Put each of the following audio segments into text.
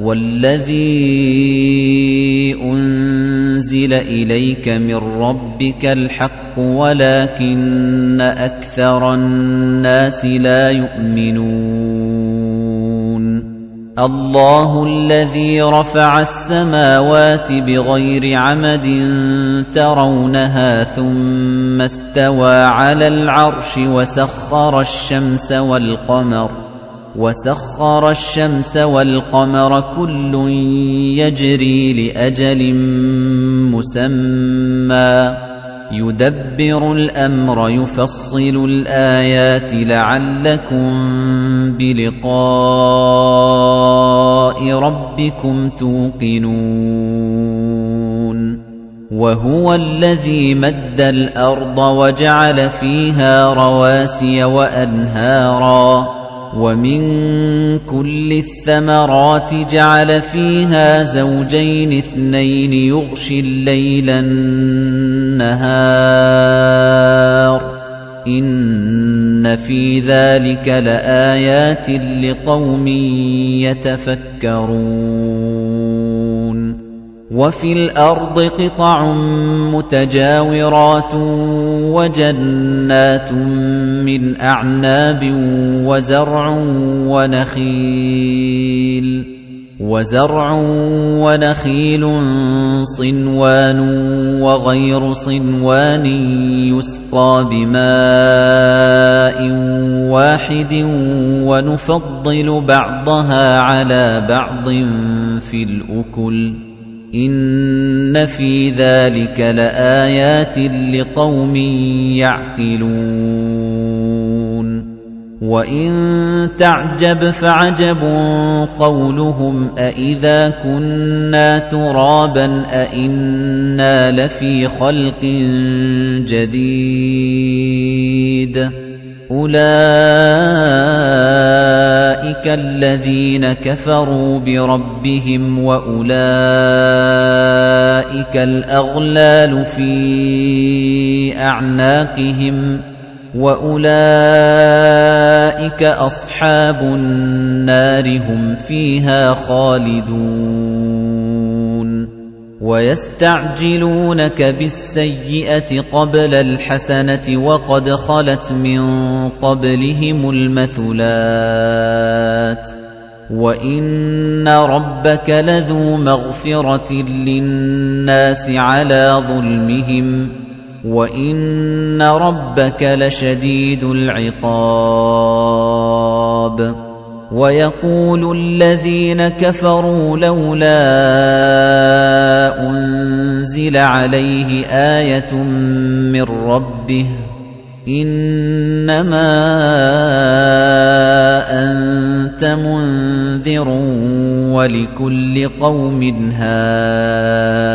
والذي أنزل إليك من ربك الحق ولكن أكثر الناس لا يؤمنون. الله الذي رفع السماوات بغير عمد ترونها ثم استوى على العرش وسخر الشمس والقمر وَسَخَّرَ الشَّمْسَ وَالْقَمَرَ كُلٌّ يَجْرِي لِأَجَلٍ مُّسَمًّى. يُدَبِّرُ الْأَمْرَ يُفَصِّلُ الْآيَاتِ لَعَلَّكُم بِلِقَاءِ رَبِّكُمْ تُوقِنُونَ. وَهُوَ الَّذِي مَدَّ الْأَرْضَ وَجَعَلَ فِيهَا رَوَاسِيَ وَأَنْهَارًا. وَمِن كُلِّ الثَّمَرَاتِ جَعَلَ فِيهَا زَوْجَيْنِ اثْنَيْنِ يُغْشِي اللَّيْلَ النَّهَارَ. إِنَّ فِي ذَلِكَ لَآيَاتٍ لِقَوْمٍ يَتَفَكَّرُونَ. وَفِي الْأَرْضِ قِطَعٌ مُتَجَاوِرَاتٌ وَجَنَّاتٌ مِّنْ أَعْنَابٍ وَزَرْعٌ وَنَخِيلٌ وَزَرْعٌ وَنَخِيلٌ صِنْوَانٌ وَغَيْرُ صِنْوَانٍ يُسْقَىٰ بِمَاءٍ وَاحِدٍ وَنُفَضِّلُ بَعْضَهَا عَلَىٰ بَعْضٍ فِي الْأُكُلِ إِنَّ فِي ذَلِكَ لَآيَاتٍ لِقَوْمٍ يَعْقِلُونَ وَإِن تَعْجَبْ فَعَجَبٌ قَوْلُهُمْ أَإِذَا كُنَّا تُرَابًا أَإِنَّا لَفِي خَلْقٍ جَدِيدٍ أُولَئِكَ الَّذِينَ كَفَرُوا بِرَبِّهِمْ وَأُولَئِكَ الْأَغْلَالُ فِي أَعْنَاقِهِمْ وَأُولَئِكَ أَصْحَابُ النَّارِ هُمْ فِيهَا خَالِدُونَ وَيَسْتَعْجِلُونَكَ بِالسَّيِّئَةِ قَبْلَ الْحَسَنَةِ وَقَدْ خَلَتْ مِن قَبْلِهِمُ الْمَثُلَاتُ وَإِنَّ رَبَّكَ لَذُو مَغْفِرَةٍ لِّلنَّاسِ عَلَىٰ ظُلْمِهِمْ وَإِنَّ رَبَّكَ لَشَدِيدُ الْعِقَابِ وَيَقُولُ الَّذِينَ كَفَرُوا لَوْلَا أُنزِلَ عَلَيْهِ آيَةٌ مِّن رَّبِّهِ إِنَّمَا أَنتَ مُنذِرٌ وَلِكُلِّ قَوْمٍ هَادٍ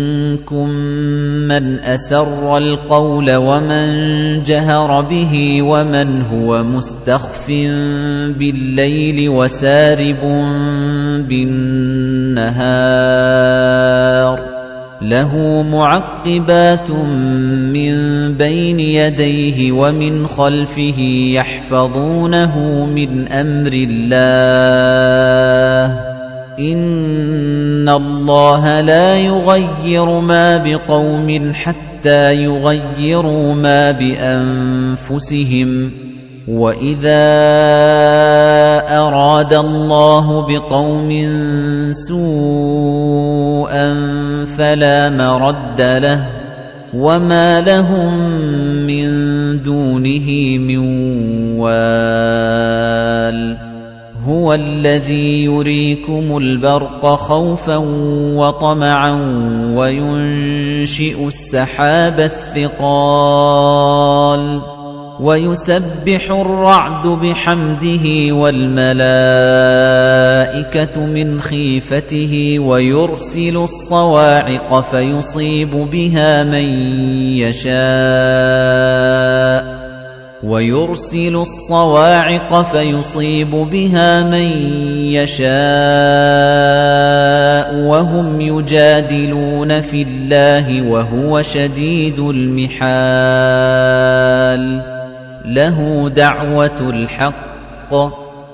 مِّنكُم مَّنْ أَسَرَّ الْقَوْلَ وَمَن جَهَرَ بِهِ وَمَنْ هُوَ مُسْتَخْفٍ بِاللَّيْلِ وَسَارِبٌ بِالنَّهَارِ لَهُ مُعَقِّبَاتٌ مِّن بَيْنِ يَدَيْهِ وَمِنْ خَلْفِهِ يَحْفَظُونَهُ مِنْ أَمْرِ اللَّهِ إِنَّ اللَّهَ لَا يُغَيِّرُ مَا بِقَوْمٍ حَتَّى يُغَيِّرُوا مَا بِأَنفُسِهِمْ وَإِذَا أَرَادَ اللَّهُ بِقَوْمٍ سُوءًا فَلَا مَرَدَّ لَهُ وَمَا لَهُم مِّن دُونِهِ مِن وَالٍ هُوَ الَّذِي يُرِيكُمُ الْبَرْقَ خَوْفًا وَطَمَعًا وَيُنشِئُ السَّحَابَ الثِّقَالَ وَيُسَبِّحُ الرَّعْدُ بِحَمْدِهِ وَالْمَلَائِكَةُ مِنْ خِيفَتِهِ وَيُرْسِلُ الصَّوَاعِقَ فَيُصِيبُ بِهَا مَن يَشَاءُ وَيُرْسِلُ الصَّوَاعِقَ فَيُصِيبُ بِهَا مَن يَشَاءُ وَهُمْ يُجَادِلُونَ فِي اللَّهِ وَهُوَ شَدِيدُ الْمِحَالِ لَهُ دَعْوَةُ الْحَقِّ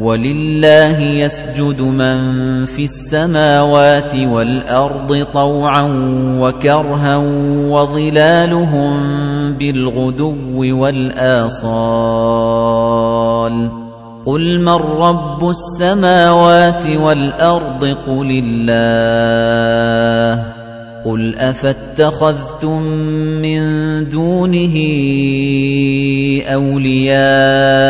وَلِلَّهِ يَسْجُدُ مَن فِي السَّمَاوَاتِ وَالْأَرْضِ طَوْعًا وَكَرْهًا وَظِلَالُهُم بِالْغُدُوِّ وَالْآصَالِ. قُلْ مَن رَّبُّ السَّمَاوَاتِ وَالْأَرْضِ؟ قُلِ اللَّهُ. قُلْ أَفَاتَّخَذْتُم مِّن دُونِهِ أَوْلِيَاءَ؟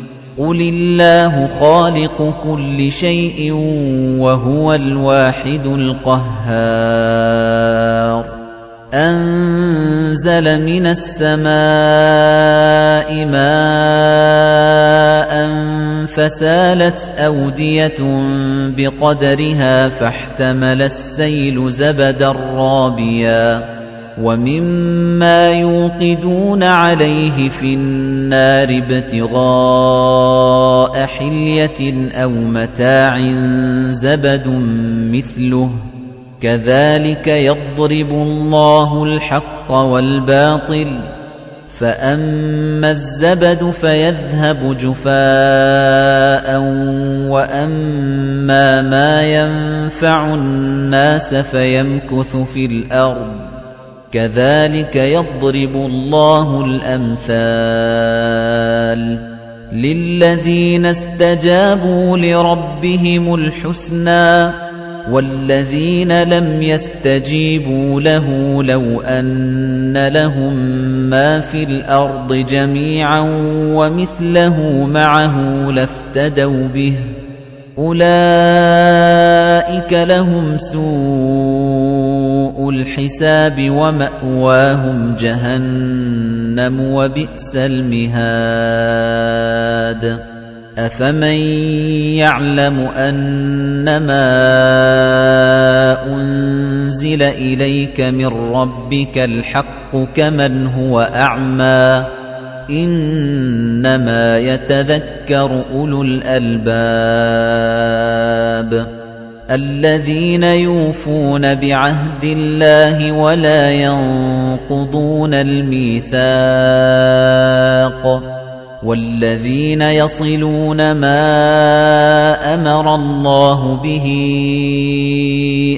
قُلِ اللَّهُ خَالِقُ كُلِّ شَيْءٍ وَهُوَ الْوَاحِدُ الْقَهَّارُ أَنزَلَ مِنَ السَّمَاءِ مَاءً فَسَالَتْ أَوْدِيَةٌ بِقَدَرِهَا فَاحْتَمَلَ السَّيْلُ زَبَدًا رَّابِيًا وَمِمَّا يُوقِدُونَ عَلَيْهِ فِي النَّارِ ابْتِغَاءَ حِلْيَةٍ أَوْ مَتَاعٍ زَبَدٌ مِثْلُهُ كَذَلِكَ يَضْرِبُ اللَّهُ الْحَقَّ وَالْبَاطِلَ فَأَمَّا الزَّبَدُ فَيَذْهَبُ جُفَاءً وَأَمَّا مَا يَنفَعُ النَّاسَ فَيَمْكُثُ فِي الْأَرْضِ كَذَلِكَ يَضْرِبُ اللَّهُ الْأَمْثَالَ لِلَّذِينَ اسْتَجَابُوا لِرَبِّهِمُ الْحُسْنَى وَالَّذِينَ لَمْ يَسْتَجِيبُوا لَهُ لَوْ أَنَّ لَهُم مَّا فِي الْأَرْضِ جَمِيعًا وَمِثْلَهُ مَعَهُ لَافْتَدَوْا بِهِ أُولَئِكَ لَهُمْ سُوءُ الْحِسَابِ وَمَأْوَاهُمْ جَهَنَّمُ وَبِئْسَ الْمِهَادُ أَفَمَن يَعْلَمُ أَنَّمَا أُنزِلَ إِلَيْكَ مِن رَّبِّكَ الْحَقُّ كَمَنْ هُوَ أَعْمَىٰ إِنَّمَا يَتَذَكَّرُ أُولُو الْأَلْبَابِ الَّذِينَ يُوفُونَ بِعَهْدِ اللَّهِ وَلَا يَنقُضُونَ الْمِيثَاقَ وَالَّذِينَ يَصِلُونَ مَا أَمَرَ اللَّهُ بِهِ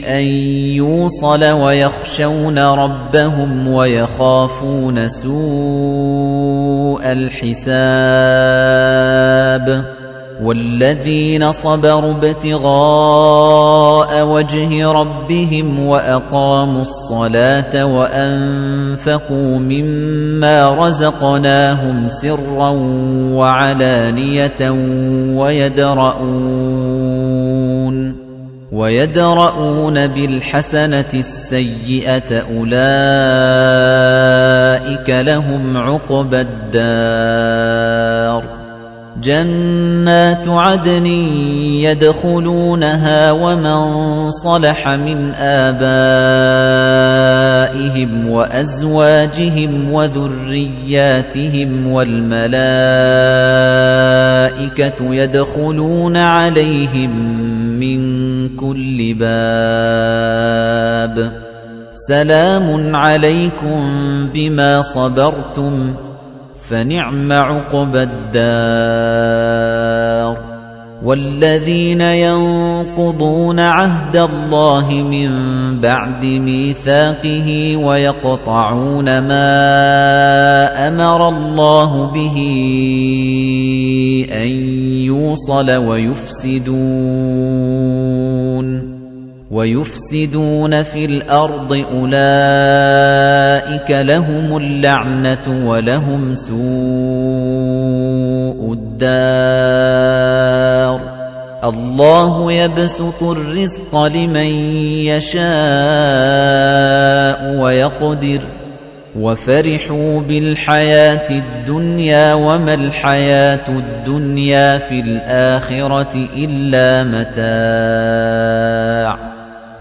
أَن يُوصَلَ وَيَخْشَوْنَ رَبَّهُمْ وَيَخَافُونَ سُوءَ الْحِسَابِ وَالَّذِينَ صَبَرُوا ابْتِغَاءَ وَجْهِ رَبِّهِمْ وَأَقَامُوا الصَّلَاةَ وَأَنفَقُوا مِمَّا رَزَقْنَاهُمْ سِرًّا وَعَلَانِيَةً وَيَدْرَؤُونَ وَيَدْرَؤُونَ بِالْحَسَنَةِ السَّيِّئَةَ أُولَئِكَ لَهُمْ عُقْبَى الدَّارِ جَنَّاتُ عَدْنٍ يَدْخُلُونَهَا وَمَن صَلَحَ مِنْ آبَائِهِمْ وَأَزْوَاجِهِمْ وَذُرِّيَّاتِهِمْ وَالْمَلَائِكَةُ يَدْخُلُونَ عَلَيْهِم مِّن كُلِّ بَابٍ. سَلَامٌ عَلَيْكُم بِمَا صَبَرْتُمْ. فَنِعْمَ عُقْبَى الدَّارِ. وَالَّذِينَ يَنقُضُونَ عَهْدَ اللَّهِ مِن بَعْدِ مِيثَاقِهِ وَيَقْطَعُونَ مَا أَمَرَ اللَّهُ بِهِ أَن يُوصَلَ وَيُفْسِدُونَ. وَيُفْسِدُونَ فِي الْأَرْضِ أُولَئِكَ لَهُمُ اللَّعْنَةُ وَلَهُمْ سُوءُ الدَّارِ. اللَّهُ يَبْسُطُ الرِّزْقَ لِمَن يَشَاءُ وَيَقْدِرُ. وَفَرِحُوا بِالْحَيَاةِ الدُّنْيَا وَمَا الْحَيَاةُ الدُّنْيَا فِي الْآخِرَةِ إِلَّا مَتَاعٌ.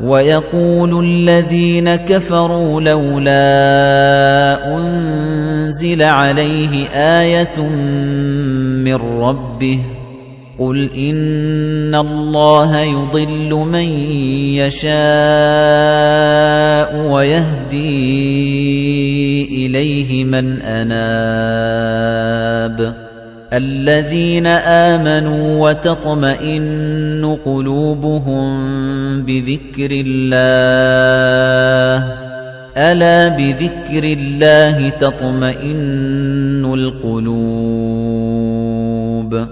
وَيَقُولُ الَّذِينَ كَفَرُوا لَوْلَا أُنزِلَ عَلَيْهِ آيَةٌ مِّن رَّبِّهِ قُلْ إِنَّ اللَّهَ يُضِلُّ مَن يَشَاءُ وَيَهْدِي إِلَيْهِ مَنْ أَنَابَ الَّذِينَ آمَنُوا وَتَطْمَئِنُّ قُلُوبُهُم بِذِكْرِ اللَّهِ. أَلَا بِذِكْرِ اللَّهِ تَطْمَئِنُّ الْقُلُوبُ.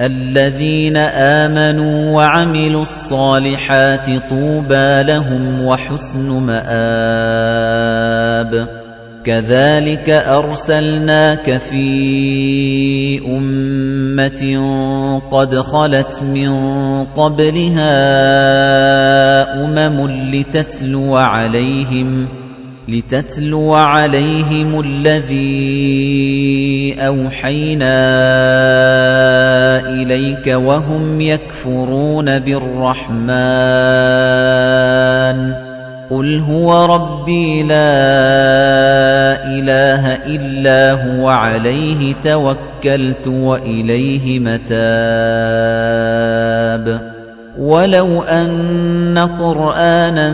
الَّذِينَ آمَنُوا وَعَمِلُوا الصَّالِحَاتِ طُوبَى لَهُمْ وَحُسْنُ مَآبٍ. كَذَلِكَ أَرْسَلْنَاكَ فِي أُمَّةٍ قَدْ خَلَتْ مِن قَبْلِهَا أُمَمٌ لِتَتْلُوَ عَلَيْهِمْ لِتَتْلُوَ عَلَيْهِمُ الَّذِي أَوْحَيْنَا إِلَيْكَ وَهُمْ يَكْفُرُونَ بِالرَّحْمَنِ قُلْ هُوَ رَبِّي لَا إِلَٰهَ إِلَّا هُوَ عَلَيْهِ تَوَكَّلْتُ وَإِلَيْهِ مَتَابِ وَلَوْ أَنَّ قُرْآنًا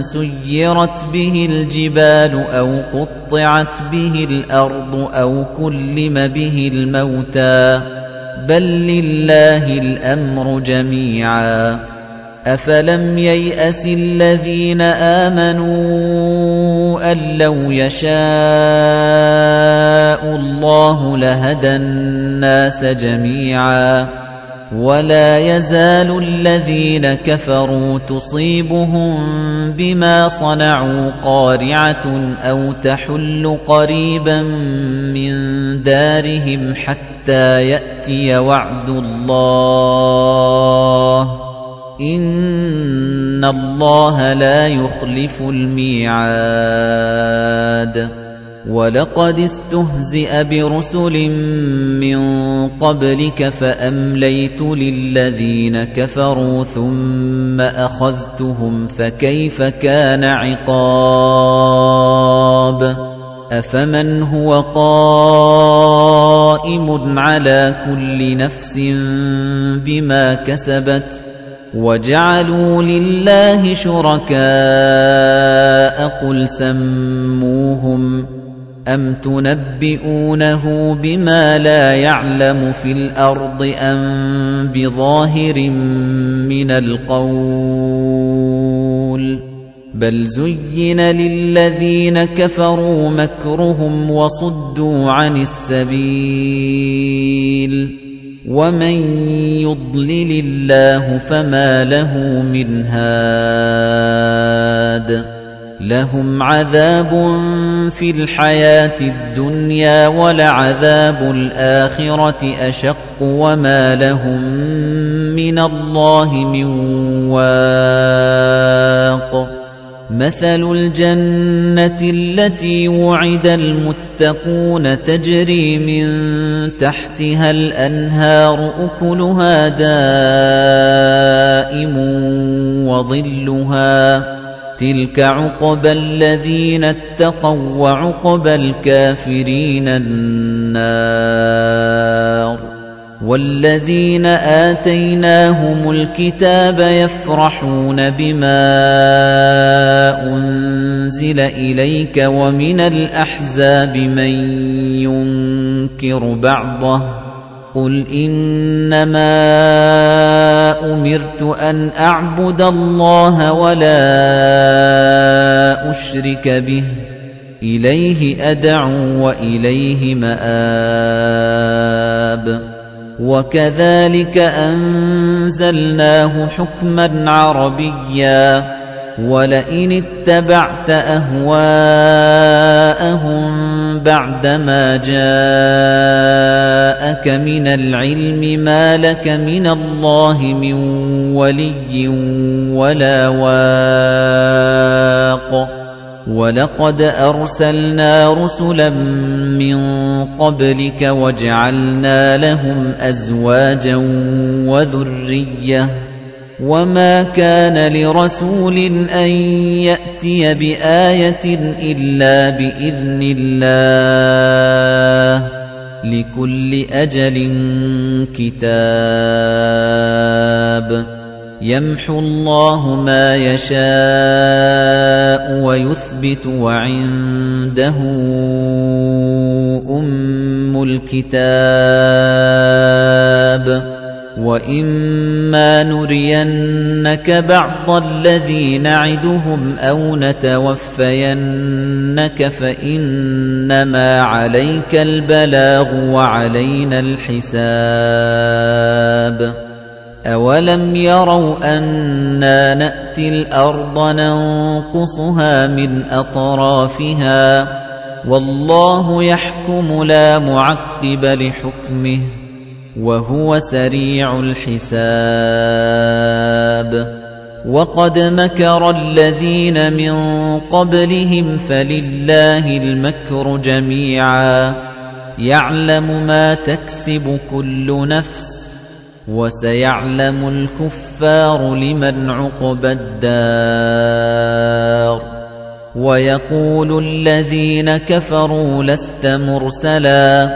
سُيِّرَتْ بِهِ الْجِبَالُ أَوْ قُطِّعَتْ بِهِ الْأَرْضُ أَوْ كُلِّمَ بِهِ الْمَوْتَىٰ بَل لِّلَّهِ الْأَمْرُ جَمِيعًا أَفَلَمْ يَيْأَسِ الَّذِينَ آمَنُوا أَن لَّوْ يَشَاءُ اللَّهُ لَهَدَى النَّاسَ جَمِيعًا وَلَا يَزَالُ الَّذِينَ كَفَرُوا تُصِيبُهُم بِمَا صَنَعُوا قَارِعَةٌ أَوْ تَحُلُّ قَرِيبًا مِّن دَارِهِمْ حَتَّىٰ يَأْتِيَ وَعْدُ اللَّهِ إِنَّ اللَّهَ لَا يُخْلِفُ الْمِيعَادَ وَلَقَدِ اسْتُهْزِئَ بِرُسُلٍ مِّن قَبْلِكَ فَأَمْلَيْتُ لِلَّذِينَ كَفَرُوا ثُمَّ أَخَذْتُهُمْ فَكَيْفَ كَانَ عِقَابِ أَفَمَنْ هُوَ قَائِمٌ عَلَى كُلِّ نَفْسٍ بِمَا كَسَبَتْ وَجَعَلُوا لِلَّهِ شُرَكَاءَ قُلْ سَمُّوهُمْ أَمْ تُنَبِّئُونَهُ بِمَا لَا يَعْلَمُ فِي الْأَرْضِ أَمْ بِظَاهِرٍ مِنَ الْقَوْلِ بَلْ زُيِّنَ لِلَّذِينَ كَفَرُوا مَكْرُهُمْ وَصُدُّوا عَنِ السَّبِيلِ وَمَن يُضْلِلِ اللَّهُ فَمَا لَهُ مِنْ هَادٍ لَهُمْ عَذَابٌ فِي الْحَيَاةِ الدُّنْيَا وَلَعَذَابُ الْآخِرَةِ أَشَقُّ وَمَا لَهُم مِّنَ اللَّهِ مِن وَاقٍ مَثَلُ الْجَنَّةِ الَّتِي وُعِدَ الْمُتَّقُونَ تَجْرِي مِن تَحْتِهَا الْأَنْهَارُ أُكُلُهَا دَائِمٌ وَظِلُّهَا ۚ. تِلْكَ عُقْبَى الَّذِينَ اتَّقَوا ۖ وَّعُقْبَى الْكَافِرِينَ النَّارُ. وَالَّذِينَ آتَيْنَاهُمُ الْكِتَابَ يَفْرَحُونَ بِمَا أُنزِلَ إِلَيْكَ وَمِنَ الْأَحْزَابِ مَن يُنكِرُ بَعْضَهُ قُلْ إِنَّمَا أُمِرْتُ أَنْ أَعْبُدَ اللَّهَ وَلَا أُشْرِكَ بِهِ إِلَيْهِ أَدْعُو وَإِلَيْهِ مَآبِ وَكَذَلِكَ أَنزَلْنَاهُ حُكْمًا عَرَبِيًّا وَلَئِنِ اتَّبَعْتَ أَهْوَاءَهُم بَعْدَمَا جَاءَكَ مِنَ الْعِلْمِ مَا لَكَ مِنَ اللَّهِ مِن وَلِيٍّ وَلَا وَاقٍ وَلَقَدْ أَرْسَلْنَا رُسُلًا مِّن قَبْلِكَ وَجَعَلْنَا لَهُمْ أَزْوَاجًا وَذُرِّيَّةً وَمَا كَانَ لِرَسُولٍ أَن يَأْتِيَ بِآيَةٍ إِلَّا بِإِذْنِ اللَّهِ لِكُلِّ أَجَلٍ كِتَابٌ يَمْحُو اللَّهُ مَا يَشَاءُ وَيُثْبِتُ وَعِندَهُ أُمُّ الْكِتَابِ وَإِمَّا نُرِيَنَّكَ بَعْضَ الَّذِي نَعِدُهُمْ أَوْ نَتَوَفَّيَنَّكَ فَإِنَّمَا عَلَيْكَ الْبَلَاغُ وَعَلَيْنَا الْحِسَابُ أَوَلَمْ يَرَوْا أَنَّا نَأْتِي الْأَرْضَ نَنقُصُهَا مِنْ أَطْرَافِهَا وَاللَّهُ يَحْكُمُ لَا مُعَقِّبَ لِحُكْمِهِ وَهُوَ سَرِيعُ الْحِسَابِ وَقَدْ مَكَرَ الَّذِينَ مِن قَبْلِهِمْ فَلِلَّهِ الْمَكْرُ جَمِيعًا يَعْلَمُ مَا تَكْسِبُ كُلُّ نَفْسٍ وَسَيَعْلَمُ الْكُفَّارُ لِمَنْ عُقْبَى الدَّارِ. وَيَقُولُ الَّذِينَ كَفَرُوا لَسْتَ مُرْسَلًا.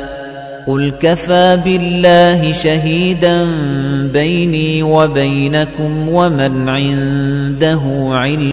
قُلْ كَفَى بِاللَّهِ شَهِيدًا بَيْنِي وَبَيْنَكُمْ وَمَنْ عِندَهُ عِلْمٌ.